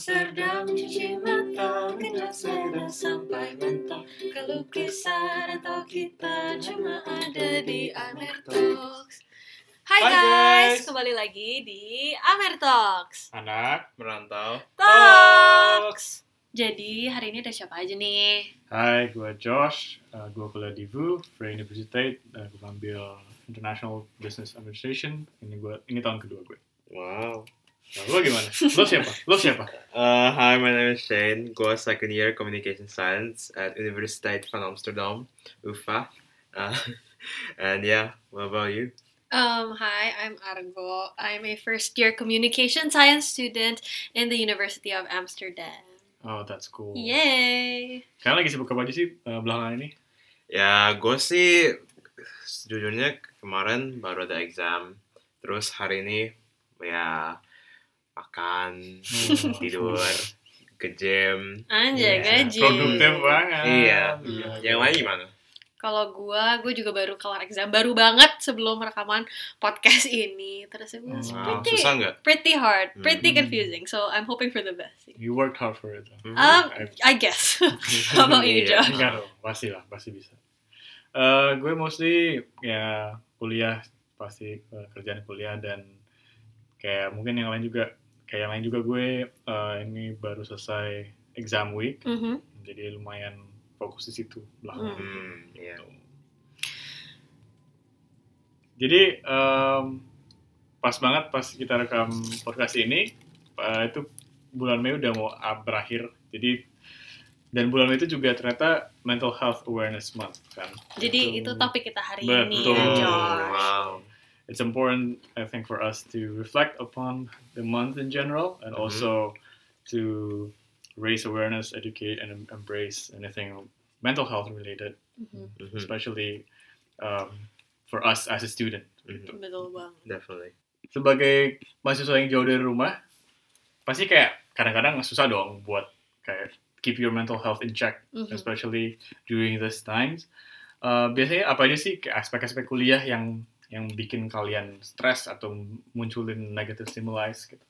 Amsterdam cuci mata Genjot sepeda sampai mentok Kelukisan atau kita cuma ada di Amer Talks Hai Hai, guys, guys. kembali lagi di Amer Talks anak merantau. Talks Jadi hari ini ada siapa aja nih? Hai, gue Josh. Uh, gue kuliah di VU, Free University. Uh, gue ambil International Business Administration. Ini gue, ini tahun kedua gue. Wow. Nah, lo gimana? Lo siapa? Lo siapa? Uh, hi, my name is Shane. Go second year communication science at Universiteit van Amsterdam, UvA. Uh, and yeah, what about you? Um, hi, I'm Argo. I'm a first year communication science student in the University of Amsterdam. Oh, that's cool. Yay! Kalian lagi sibuk apa aja sih uh, belakangan ini? Ya, gue sih sejujurnya kemarin baru ada exam. Terus hari ini ya makan, Hmm. tidur, ke gym. Anjay, Iya, gaji. Produktif banget. Iya. Iya, Yang lain gimana? Kalau gua, gua juga baru kelar exam, baru banget sebelum rekaman podcast ini. Terus it was Wow, pretty, Susah pretty hard, pretty Hmm. confusing. So I'm hoping for the best. You worked hard for it. Hmm. Um, I- I guess. How about you, Iya. Joe? Enggak dong, pasti lah, pasti bisa. Eh, gue mostly ya kuliah, pasti eh, kerjaan kuliah dan kayak mungkin yang lain juga, kayak yang lain juga gue eh, ini baru selesai exam week, Mhm. jadi lumayan fokus di situ belakangan. Hmm, iya. Jadi em, pas banget pas kita rekam podcast ini, eh, itu bulan Mei udah mau ah, berakhir, jadi dan bulan Mei itu juga ternyata Mental Health Awareness Month kan. Jadi itu topik kita hari Betul. ini ya, Josh. Wow. It's important I think for us to reflect upon the month in general and Mhm. also to raise awareness, educate, and em- embrace anything mental health related, Mhm. Mhm, especially um, for us as a student. mhm, Betul banget. Definitely. Sebagai mahasiswa yang jauh dari rumah, pasti kayak kadang-kadang susah dong buat kayak keep your mental health in check, Mhm. especially during these times. Uh, biasanya apa aja sih aspek-aspek kuliah yang yang bikin kalian stres atau munculin negative stimuli gitu?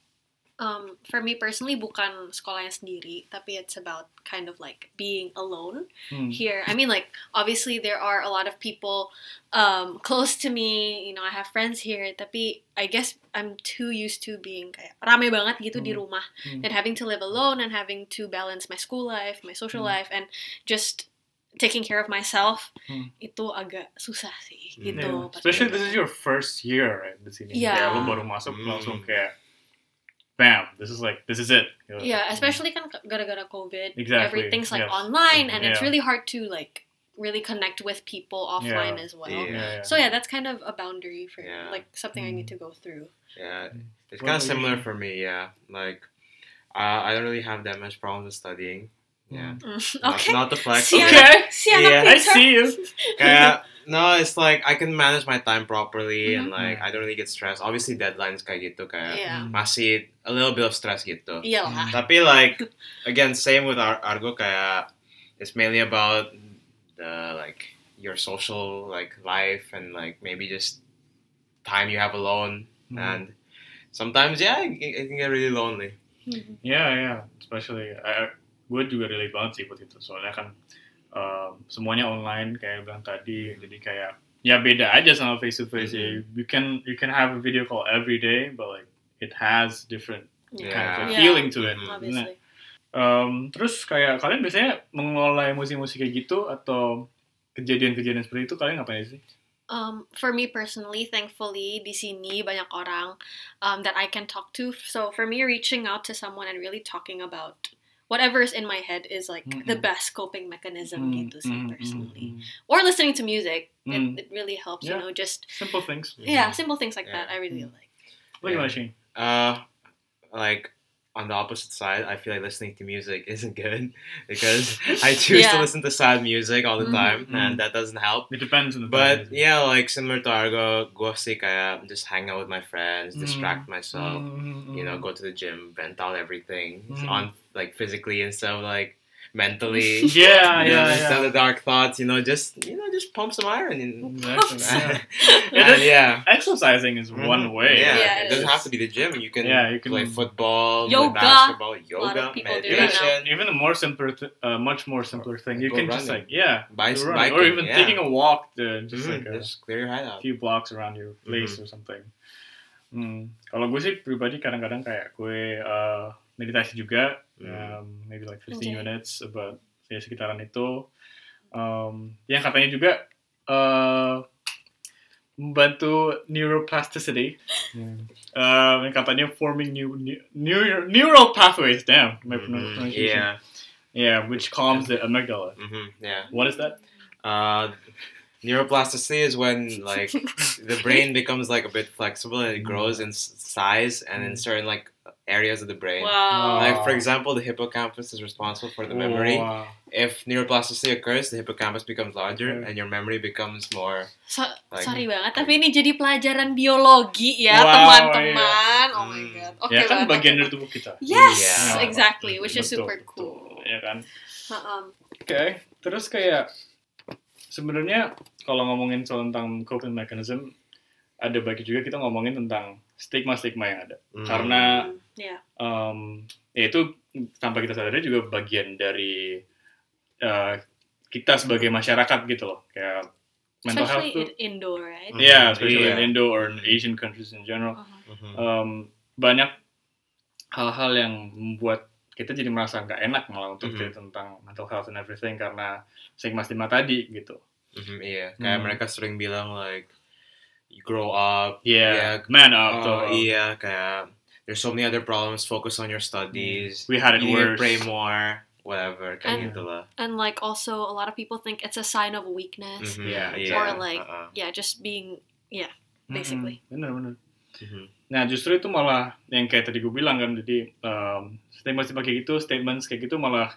Um, for me personally bukan sekolahnya sendiri, tapi it's about kind of like being alone. Hmm. here. I mean, like obviously there are a lot of people um, close to me. You know, I have friends here. Tapi I guess I'm too used to being kayak rame banget gitu di Hmm. rumah Hmm. and having to live alone and having to balance my school life, my social Hmm. life, and just taking care of myself. Hmm. Itu agak susah sih Hmm. gitu. Yeah. Especially this is your first year right, di sini. Yeah. Kayak lo baru masuk Hmm. langsung kayak bam, this is like this is it. Gitu. Yeah, especially kan gara-gara COVID, Exactly, everything's like yes. online, and it's really hard to like really connect with people offline Yeah. as well. Yeah. Yeah, yeah. So yeah, that's kind of a boundary for Yeah. like something I need to go through. Yeah, it's kind of similar for me. Yeah, like uh, I don't really have that much problems with studying. Yeah, Mm, Not- okay. Not, to flex. Si Okay. anak, si anak Yeah. I see you. Kayak, no, it's like I can manage my time properly and Mhm. like I don't really get stressed. Obviously deadlines kayak gitu kayak Yeah. masih a little bit of stress gitu. Iya lah. Tapi like again same with Ar- Argo kayak it's mainly about the like your social like life and like maybe just time you have alone Hmm. and sometimes yeah it, it can get really lonely. Mhm. Yeah, yeah. Especially, I, gue juga relate banget sih buat itu. Soalnya kan um, semuanya online kayak bilang tadi, jadi kayak ya beda aja sama face to face. ya. You can you can have a video call every day, but like it has different Yeah. kind of a Yeah. feeling to it. Mhm. Obviously. Um, terus kayak kalian biasanya mengelola emosi-emosi kayak gitu atau kejadian-kejadian seperti itu kalian ngapain sih? Um, for me personally, thankfully, di sini banyak orang um, that I can talk to. So for me, reaching out to someone and really talking about whatever's in my head is like the Mhm. best coping mechanism gitu sih Mm, mm, personally. mm, mm. Or listening to music, it, it really helps. Yeah. You know, just Simple things. yeah, simple things like that. I really Mm. like. Lo gimana Shane? Uh, like on the opposite side, I feel like listening to music isn't good because I choose Yeah. to listen to sad music all the Mhm. time, Mhm. and that doesn't help. It depends on the But time. yeah, like similar to Argo, gue sih kayak just hang out with my friends, distract myself, Mm, you know, mm. go to the gym, vent out everything Mhm. on like physically instead of like mentally. Yeah, you know, yeah, instead yeah. of dark thoughts, you know, just you know, just pump some iron and, Exactly. and Yeah. yeah. Exercising is one Mhm. way. Yeah, Yeah, it it doesn't have to be the gym. You can, Yeah, you can- play football, play Yoga. basketball, yoga, of people do that now. meditation. Even a more simpler, th- uh, much more simpler thing. You Go can just like yeah, Bicy- go running. or even yeah. taking a walk, to just Mhm, like a just clear your head out. few blocks around your place Mm-hmm. or something. Hmm. Kalau gue sih pribadi kadang-kadang kayak gue uh, meditasi juga. Um, maybe like 15 Okay. minutes about ya sekitaran itu. Um, yang katanya juga uh, membantu neuroplasticity. Um, yang katanya forming new, new, new neural pathways. Damn, my Mhm, pronunciation. Yeah. Yeah, which calms the amygdala. hmm Yeah. What is that? Uh, neuroplasticity is when like the brain becomes like a bit flexible and it grows in size and in certain like areas of the brain. Wow. Like for example, the hippocampus is responsible for the memory. Oh, wow. If neuroplasticity occurs, the hippocampus becomes larger Okay. and your memory becomes more. So- Like- sorry banget, tapi ini jadi pelajaran biologi ya, Wow, teman-teman. Oh my Hmm. god. Oke ya kan banget. bagian dari tubuh kita. Yes, Iya. exactly, which is Betul, super betul. cool. Ya kan. Oke, terus kayak sebenarnya kalau ngomongin soal tentang coping mechanism ada bagi juga kita ngomongin tentang stigma-stigma yang ada. Mm. Karena Hmm, ya. um, ya itu tanpa kita sadari juga bagian dari uh, kita sebagai masyarakat gitu loh. Kayak mental health Especially tuh in Indo, right? Mm. Yeah, especially Iya. in Indo or in Asian countries in general. Uh-huh. Mhm. Um, banyak hal-hal yang membuat kita jadi merasa nggak enak malah untuk Mhm. cerita tentang mental health and everything karena stigma-stigma tadi gitu. Mhm, Iya, kayak Hmm. mereka sering bilang like you grow up. Yeah, Yeah. man up. Oh, iya, kayak there's so many other problems. Focus on your studies. We had it you need to worse. pray more. Whatever, And-. And like also a lot of people think it's a sign of weakness. Mhm, Yeah, iya, Or like uh-uh. yeah, just being yeah, Mm-mm. basically. Bener-bener. Mhm. Nah justru itu malah yang kayak tadi gue bilang kan, jadi um, statement-statement kayak gitu, statements kayak gitu malah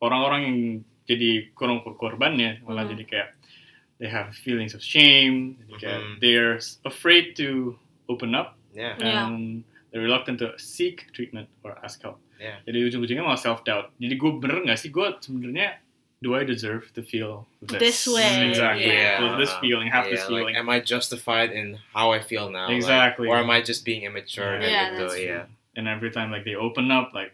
orang-orang yang jadi kurang korbannya malah Mhm. jadi kayak they have feelings of shame, jadi kayak Mhm. they're afraid to open up Yeah. Yeah. And they're reluctant to seek treatment or ask help. Yeah. Jadi ujung-ujungnya malah self doubt. Jadi gue bener nggak sih gue sebenarnya do I deserve to feel this? This way, Exactly. yeah. Feel this feeling, have this Yeah, like, feeling. am I justified in how I feel now? Like, Exactly. or am I just being immature? Yeah. Yeah, gitu, that's true. yeah. and every time like they open up, like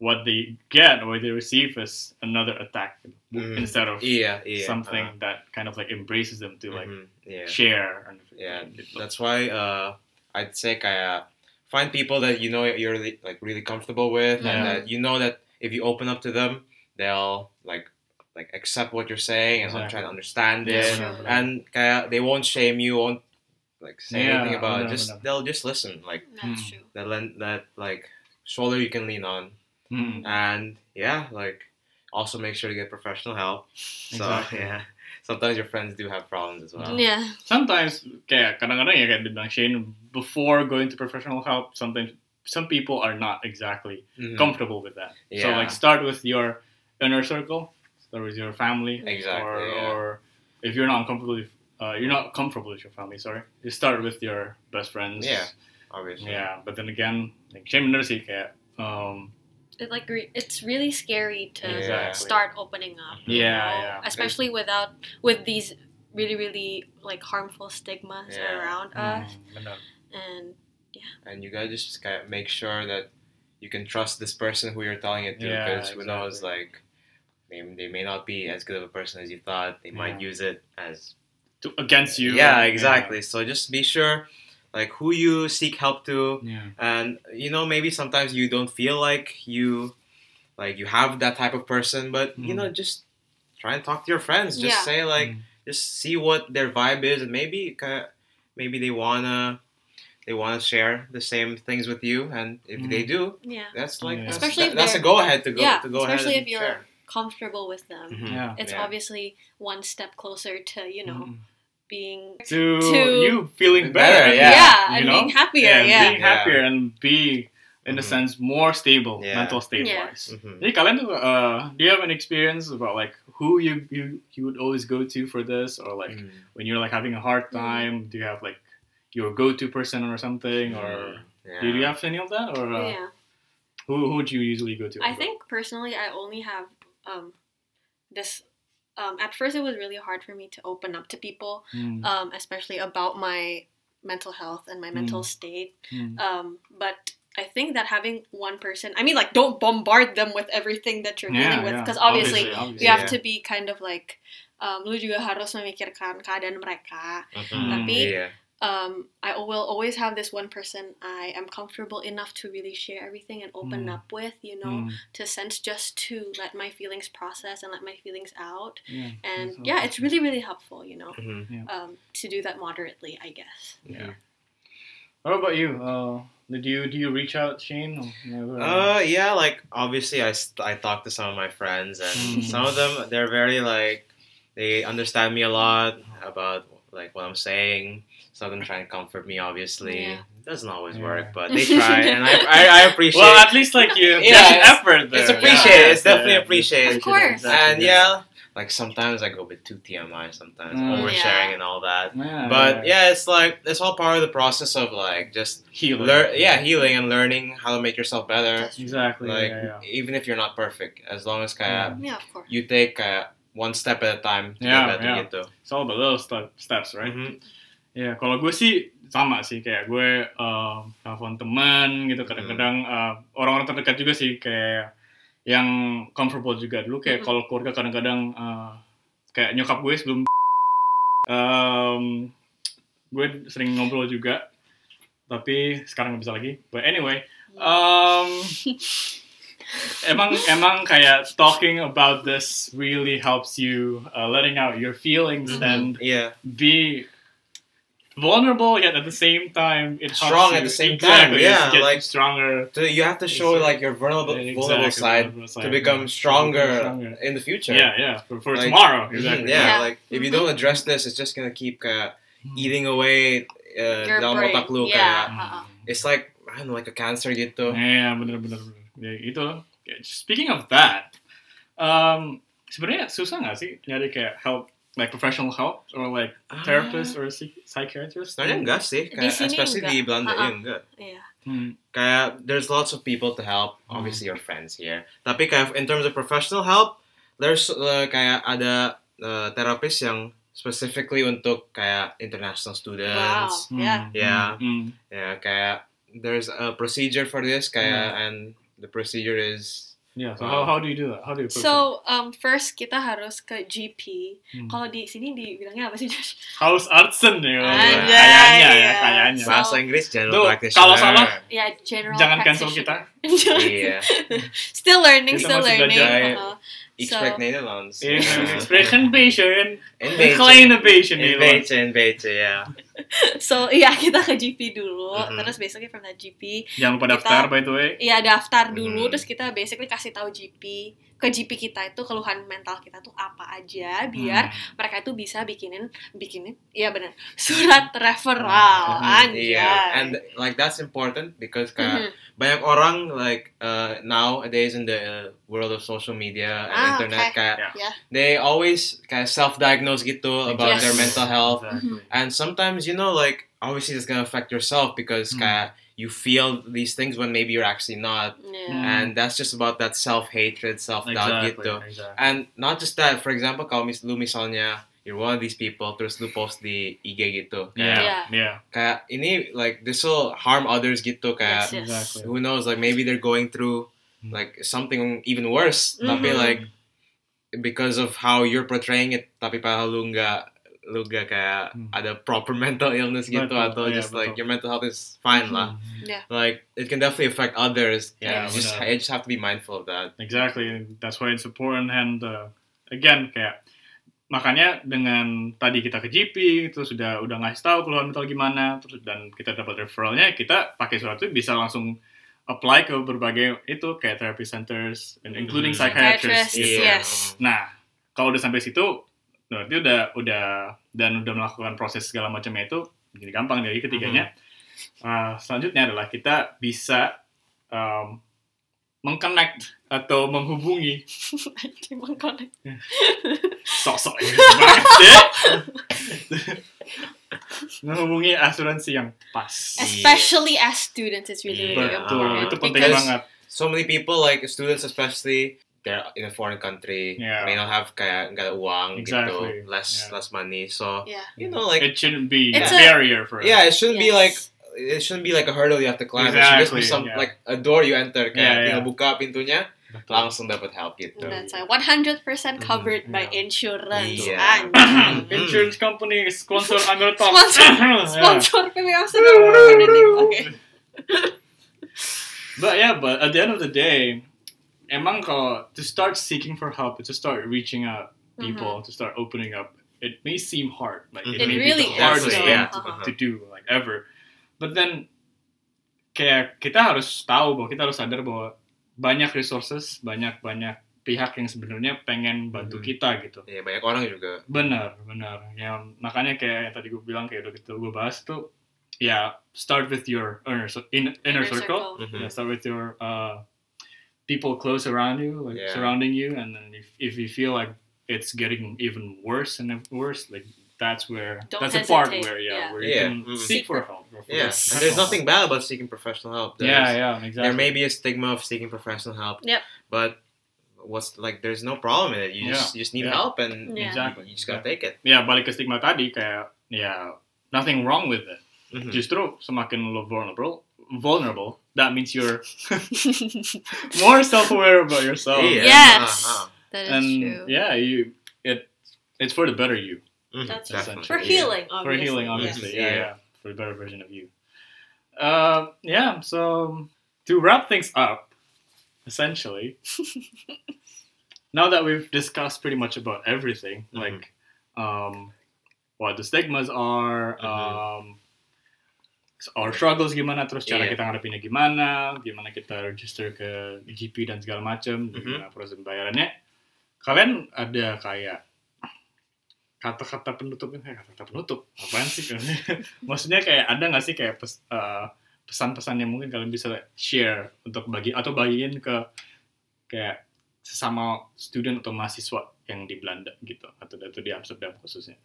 what they get or what they receive is another attack Mhm. instead of Iya, iya. something that kind of like embraces them to like Mhm, yeah. share. And Yeah, gitu. that's why uh, I'd say kayak find people that you know you're really, like really comfortable with, and that you know that if you open up to them, they'll like like accept what you're saying and Exactly. try to understand it, benar, benar. and kayak they won't shame you, won't like say Yeah, anything about it. benar, Just benar. they'll just listen, like That's Hmm. true. that that like shoulder you can lean on, Mm, and yeah, like also make sure to get professional help. So Exactly. yeah, sometimes your friends do have problems as well. Yeah. sometimes kayak kadang-kadang ya kayak dibilang Shane before going to professional help sometimes some people are not exactly Mhm. comfortable with that Yeah. so like start with your inner circle start with your family Exactly, or, yeah. or if you're not comfortable with, uh, you're not comfortable with your family sorry you start with your best friends Yeah. Obviously. yeah but then again like Shane bener sih kayak um, It like re- it's really scary to Exactly. start opening up. you know? yeah. Especially without with these really really like harmful stigmas Yeah. around mm, us bener. and and you gotta just kind of make sure that you can trust this person who you're telling it to Yeah, because who knows like they, they may not be as good of a person as you thought they might use it as To- against you yeah exactly so just be sure like who you seek help to yeah, and you know maybe sometimes you don't feel like you like you have that type of person but you Mm. know just try and talk to your friends just Yeah. say like Mm. just see what their vibe is and maybe kinda, maybe they wanna they wanna share the same things with you and if they do yeah. that's like Yeah. that's, Especially if that- that's a go ahead to go yeah, to go especially ahead if you're comfortable with them. Mhm. yeah It's Yeah. obviously one step closer to, you know, Mm. Being to, To- you feeling Better, better, yeah. yeah, and know? being happier, yeah, yeah. being Yeah. happier and be in a Mhm. sense more stable Yeah. mental state Yeah. wise. Mhm. Jadi kalian uh, do you have an experience about like who you you you would always go to for this, or like Mhm. when you're like having a hard Mm. time, do you have like your go-to person or something, or yeah. do you have any of that, or uh, yeah. who who would you usually go to? I think personally, I only have um, this. Um, at first, it was really hard for me to open up to people, Hmm. um, especially about my mental health and my mental Mm. state. Hmm. Um, but I think that having one person, I mean, like, don't bombard them with everything that you're Yeah, dealing with, yeah. because obviously, obviously. you have Yeah. to be kind of like, um, lu juga harus memikirkan keadaan mereka. Mhm. Tapi yeah. Um, I will always have this one person I am comfortable enough to really share everything and open Mm. up with, you know, Hmm. to sense just to let my feelings process and let my feelings out. Yeah. And That's yeah, awesome. it's really, really helpful, you know, Mhm. um, to do that moderately, I guess. Yeah. What about you? Uh, did you do you reach out, Shane? Or never? Uh, yeah, like obviously I, I talked to some of my friends and Mm. some of them they're very like they understand me a lot about like what I'm saying. Some of them try and comfort me. Obviously, Yeah. it doesn't always Yeah. work, but they try, and I, I, I appreciate. well, at least like you, Yeah, there's it's- effort there. it's appreciated. It's definitely yeah. appreciated. Of course. and yeah, like sometimes I go a bit too TMI, sometimes Mm. oversharing Yeah. and all that. Yeah, But yeah, it's like it's all part of the process of like just healing. learn, yeah, healing and learning how to make yourself better. Exactly. Like yeah, yeah. even if you're not perfect, as long as kaya Yeah, of course. you take uh, one step at a time to Yeah, get better yeah. gitu. It's all about little step, steps, right? Mhm. Ya, kalau gue sih sama sih kayak gue um, telepon teman gitu kadang-kadang uh, orang-orang terdekat juga sih kayak yang comfortable juga dulu kayak Mhm. kalau keluarga kadang-kadang uh, kayak nyokap gue sebelum um, gue sering ngobrol juga tapi sekarang nggak bisa lagi but anyway um, emang emang kayak talking about this really helps you uh, letting out your feelings Mhm. and Yeah. be vulnerable yet at the same time it helps Strong you- at the same time, yeah, get like- stronger So you have to show like your vulnerable, vulnerable Exactly, side vulnerable to become yeah. stronger, Stronger. in the future. yeah yeah for, for Like- tomorrow exactly yeah, Yeah. like if you Mhm. don't address this, it's just gonna keep uh, eating away uh, Your dalam brain, otak lu yeah. Uh-uh. it's like I don't know, like a cancer gitu. yeah bener bener bener ya itu speaking of that um sebenarnya susah nggak sih nyari kayak help like professional help or like therapist or psych- psychiatrist Sebenarnya enggak sih, Di kayak, sini especially di enggak. Belanda Uh-uh. ya enggak. Yeah. Hmm. Kayak there's lots of people to help, Hmm. obviously your friends here. Tapi kayak in terms of professional help, there's uh, kayak ada uh, terapis yang specifically untuk kayak international Wow. students. Yeah. Yeah. Hmm. Ya, kayak there's a procedure for this kayak Hmm. and the procedure is yeah so how, how do you do that how do you? So um, first kita harus ke GP. Hmm. Kalau di sini dibilangnya apa sih Josh? House Artsen ya Anjay, kayaknya ya iya. kayaknya So- bahasa Inggris general Tuh, practitioner. kalau salah, Ya general. Jangan cancel practitioner. iya. still learning, Kita still masih learning. spreek Nederlands. in expression patient Een een kleine beetje Een So iya kita ke GP dulu. Mhm. Terus basically from that GP, jangan lupa Kita- daftar by the way ya daftar dulu. Mhm. Terus kita basically kasih tahu GP ke GP kita itu keluhan mental kita tuh apa aja biar Hmm. mereka itu bisa bikinin bikinin iya benar surat referral Mhm. anjay Yeah, and like that's important because kayak Mhm. banyak orang like uh, nowadays in the uh, world of social media and Ah, internet okay. kayak Yeah. they always kayak self-diagnose gitu about Yes. their mental health Exactly. and sometimes you know like obviously it's gonna affect yourself because Hmm. kayak you feel these things when maybe you're actually not Yeah. Mm. and that's just about that self-hatred self-doubt exactly, gitu exactly. and not just that for example kalau mis lu misalnya you're one of these people terus lu post di IG gitu kayak, yeah Yeah. yeah kayak ini like this will harm others gitu kayak Yes, yes. exactly who knows like maybe they're going through like something even worse tapi Mhm. like because of how you're portraying it tapi padahal lu nggak lu nggak kayak Hmm. ada proper mental illness gitu Betul, atau iya, just like betul. your mental health is fine lah Yeah. like it can definitely affect others Yeah, you just, you just have to be mindful of that Exactly, that's why it's important and uh, again kayak makanya dengan tadi kita ke GP itu sudah udah ngasih tahu keluhan mental gimana terus dan kita dapat referralnya kita pakai surat itu bisa langsung apply ke berbagai itu kayak therapy centers and including Hmm. psychiatrists. Psychiatrist, gitu. yes. Nah kalau udah sampai situ berarti udah udah dan udah melakukan proses segala macamnya itu jadi gampang dari ketiganya. Uh, selanjutnya adalah kita bisa um, mengconnect atau menghubungi mengkonek. sosok sih. menghubungi asuransi yang pas. especially as students it's really really Yeah. Betul, important itu penting because banget. so many people like students especially they're in a foreign country, Yeah. may not have kaya nggak uang Exactly. gitu, less Yeah. less money. So Yeah. you know, like it shouldn't be It's a barrier for us. yeah, it shouldn't be like Yes. it shouldn't be like a hurdle you have to climb. It should just be Exactly, some yeah. like a door you enter. Kaya Yeah, tinggal yeah. buka pintunya, Betul. langsung dapat help gitu. That's why 100% covered by yeah. insurance. Yeah. Anjing. Insurance company sponsor Amir Talk. Sponsor- Yeah. Sponsor PW Amsterdam. Okay. But yeah, but at the end of the day, emang kalau to start seeking for help, to start reaching out people, to start opening up, it may seem hard. Like it, It may really be the hardest thing Yeah. to, Uh-huh. to do like ever. But then kayak kita harus tahu bahwa kita harus sadar bahwa banyak resources, banyak banyak pihak yang sebenarnya pengen bantu Mhm. kita gitu. Ya banyak orang juga. Benar, benar. Yang makanya kayak yang tadi gue bilang kayak udah kita gue bahas tuh ya start with your inner, inner, Inner circle. circle. Mhm. Yeah, start with your uh, people close around you, like Yeah. surrounding you, and then if, if you feel like it's getting even worse and worse, like that's where Don't that's the part where yeah, yeah. where you Yeah, can mhm. seek Seek for for- help. or for Yeah, and there's nothing bad about seeking professional help. There's, Yeah, yeah, exactly. There may be a stigma of seeking professional help. Yep. But what's like? There's no problem in it. You just you just need Yeah. help and Yeah. Exactly. you just gotta take it. ya balik ke stigma tadi kayak ya nothing wrong with it. Mhm. Justru semakin lo vulnerable, vulnerable, that means you're more self-aware about yourself. Yeah. Yes. Uh-huh. That is and true. yeah, you it it's for the better you. Mhm, That's definitely. For Yeah. healing, for obviously. healing, yes. obviously. Yeah. Yeah, yeah, for the better version of you. Uh, yeah. So to wrap things up, essentially, now that we've discussed pretty much about everything, Mhm. like um, what the stigmas are, Mhm. um, our struggles gimana, terus cara Iya. kita ngadepinnya gimana, gimana kita register ke GP dan segala macam, Mhm. gimana proses pembayarannya. Kalian ada kayak kata-kata penutupnya kayak kata-kata penutup apaan sih maksudnya kayak ada nggak sih kayak pes- uh, pesan-pesan yang mungkin kalian bisa share untuk bagi atau bagiin ke kayak sesama student atau mahasiswa yang di Belanda gitu atau atau di Amsterdam khususnya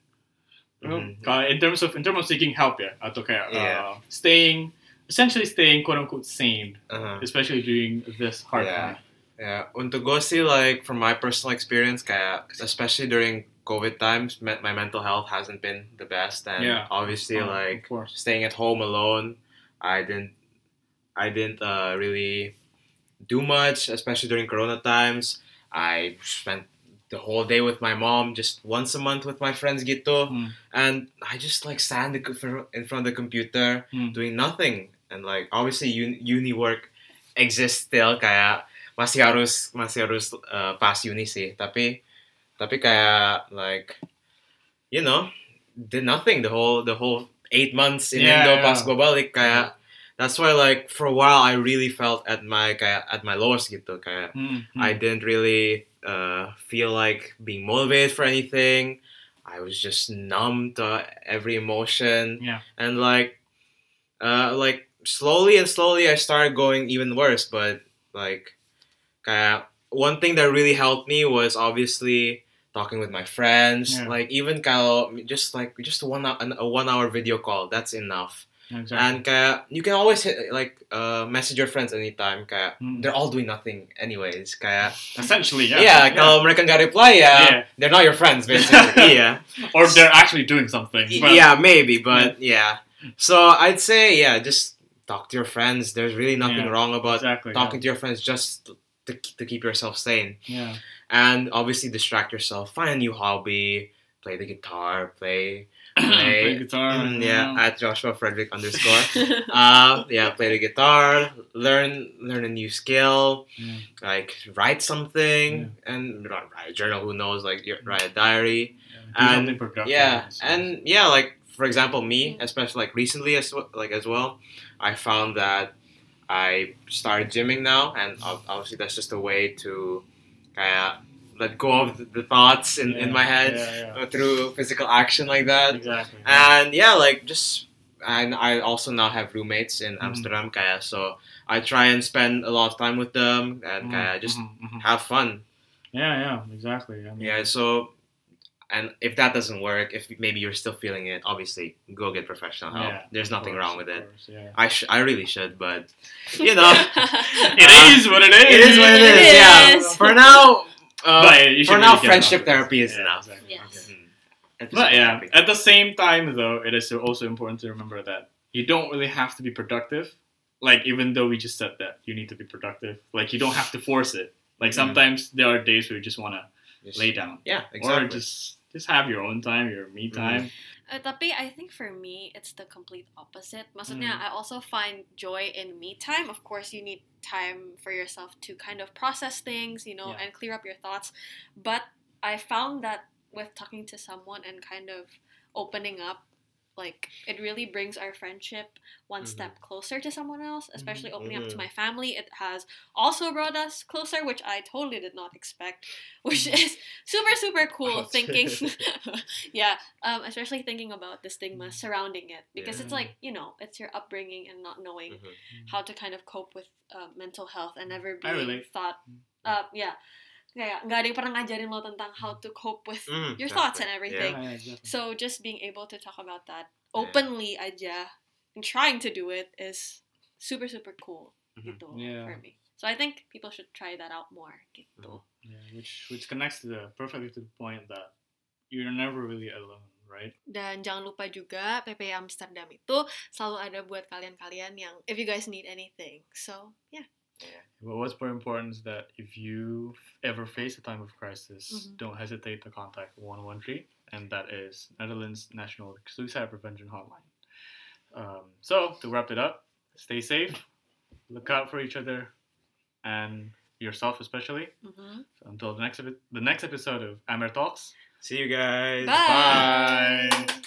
Mhm. kalau in terms of in terms of seeking help ya atau kayak Yeah. uh, staying essentially staying quote unquote sane Uh-huh. especially during this hard Yeah. time Yeah, untuk gue sih like from my personal experience kayak especially during COVID times, me- my mental health hasn't been the best, and Yeah. obviously Uh, like staying at home alone, I didn't, I didn't uh, really do much, especially during Corona times. I spent the whole day with my mom, just once a month with my friends gitu, Hmm. and I just like stand in front of the computer Hmm. doing nothing, and like obviously uni, uni work exists still kayak masih harus masih harus uh, pas uni sih, tapi tapi kayak like you know did nothing the whole the whole eight months in Yeah, Indo yeah. pas gue balik kayak that's why like for a while I really felt at my kayak at my lowest gitu kayak Hmm, hmm. I didn't really uh, feel like being motivated for anything. I was just numb to every emotion. Yeah. And like, uh, like slowly and slowly, I started going even worse. But like, kaya, one thing that really helped me was obviously talking with my friends. Yeah. Like even kalau just like just one a one hour video call. That's enough. Exactly. And kaya, you can always hit, like uh, message your friends anytime. Kaya, Hmm. they're all doing nothing anyways. Kaya, essentially yeah, yeah, kalau mereka nggak reply ya, Yeah. they're not your friends basically. yeah. or they're actually doing something but- yeah, maybe, but yeah. So I'd say yeah, just talk to your friends. There's really nothing Yeah, wrong about exactly talking to your friends just to, to keep yourself sane. yeah. And obviously distract yourself. Find a new hobby. Play the guitar. Play. play Play. guitar Mm, yeah, yeah. at Joshua Frederick underscore. uh, yeah, play the guitar. Learn learn a new skill. Yeah. Like write something and not write a journal. Who knows? Like write a diary. Do And- something productive Yeah, and yeah, like for example, me, especially like recently as well, like as well, I found that I started gymming now, and obviously that's just a way to kind let go of the, the thoughts in, in my head yeah, uh, through physical action like that. exactly And yeah, like just and I also now have roommates in Mhm. Amsterdam, kaya so I try and spend a lot of time with them and Mhm, kaya just mhm, mhm. have fun. yeah yeah exactly I mean, Yeah, so and if that doesn't work, if maybe you're still feeling it, obviously go get professional help. Yeah, There's nothing course, wrong with it. course, yeah. I sh- I really should, but you know, It is what it is. it is what it It is. Yeah. is. For now, uh, But you should for now, really get friendship therapy is Yeah, enough. exactly. Yes. Okay. Mm. But yeah, therapy. at the same time, though, it is also important to remember that you don't really have to be productive. Like, even though we just said that you need to be productive, like, you don't have to force it. Like, Mhm. sometimes there are days where you just want to lay down. Yeah, Or exactly. just just have your own time, your me Mhm. time. Uh, tapi I think for me it's the complete opposite. Maksudnya Mm. I also find joy in me time. Of course, you need time for yourself to kind of process things, you know, Yeah. and clear up your thoughts. But I found that with talking to someone and kind of opening up, like it really brings our friendship one Mhm. step closer to someone else. Especially opening up to Mhm. my family, it has also brought us closer, which I totally did not expect. Which Mm. is super super cool. Thinking, yeah, um, especially thinking about the stigma surrounding it because it's like you know it's your upbringing and not knowing Mhm. how to kind of cope with uh, mental health and never being thought uh, yeah kayak nggak ada yang pernah ngajarin lo tentang how to cope with Mm, your thoughts and everything Yeah, exactly. so just being able to talk about that Yeah. openly aja and trying to do it is super super cool Mhm. gitu Yeah. for me so I think people should try that out more gitu Yeah, which which connects to the perfectly to the point that you're never really alone, right? Dan jangan lupa juga PP Amsterdam itu selalu ada buat kalian-kalian yang if you guys need anything. So, yeah. But what's more important is that if you ever face a time of crisis, Mhm. don't hesitate to contact 113, and that is Netherlands National Suicide Prevention Hotline. Um, so, to wrap it up, stay safe, look out for each other, and yourself especially. Mhm. So until the next epi- the next episode of Amer Talks. See you guys. Bye. Bye.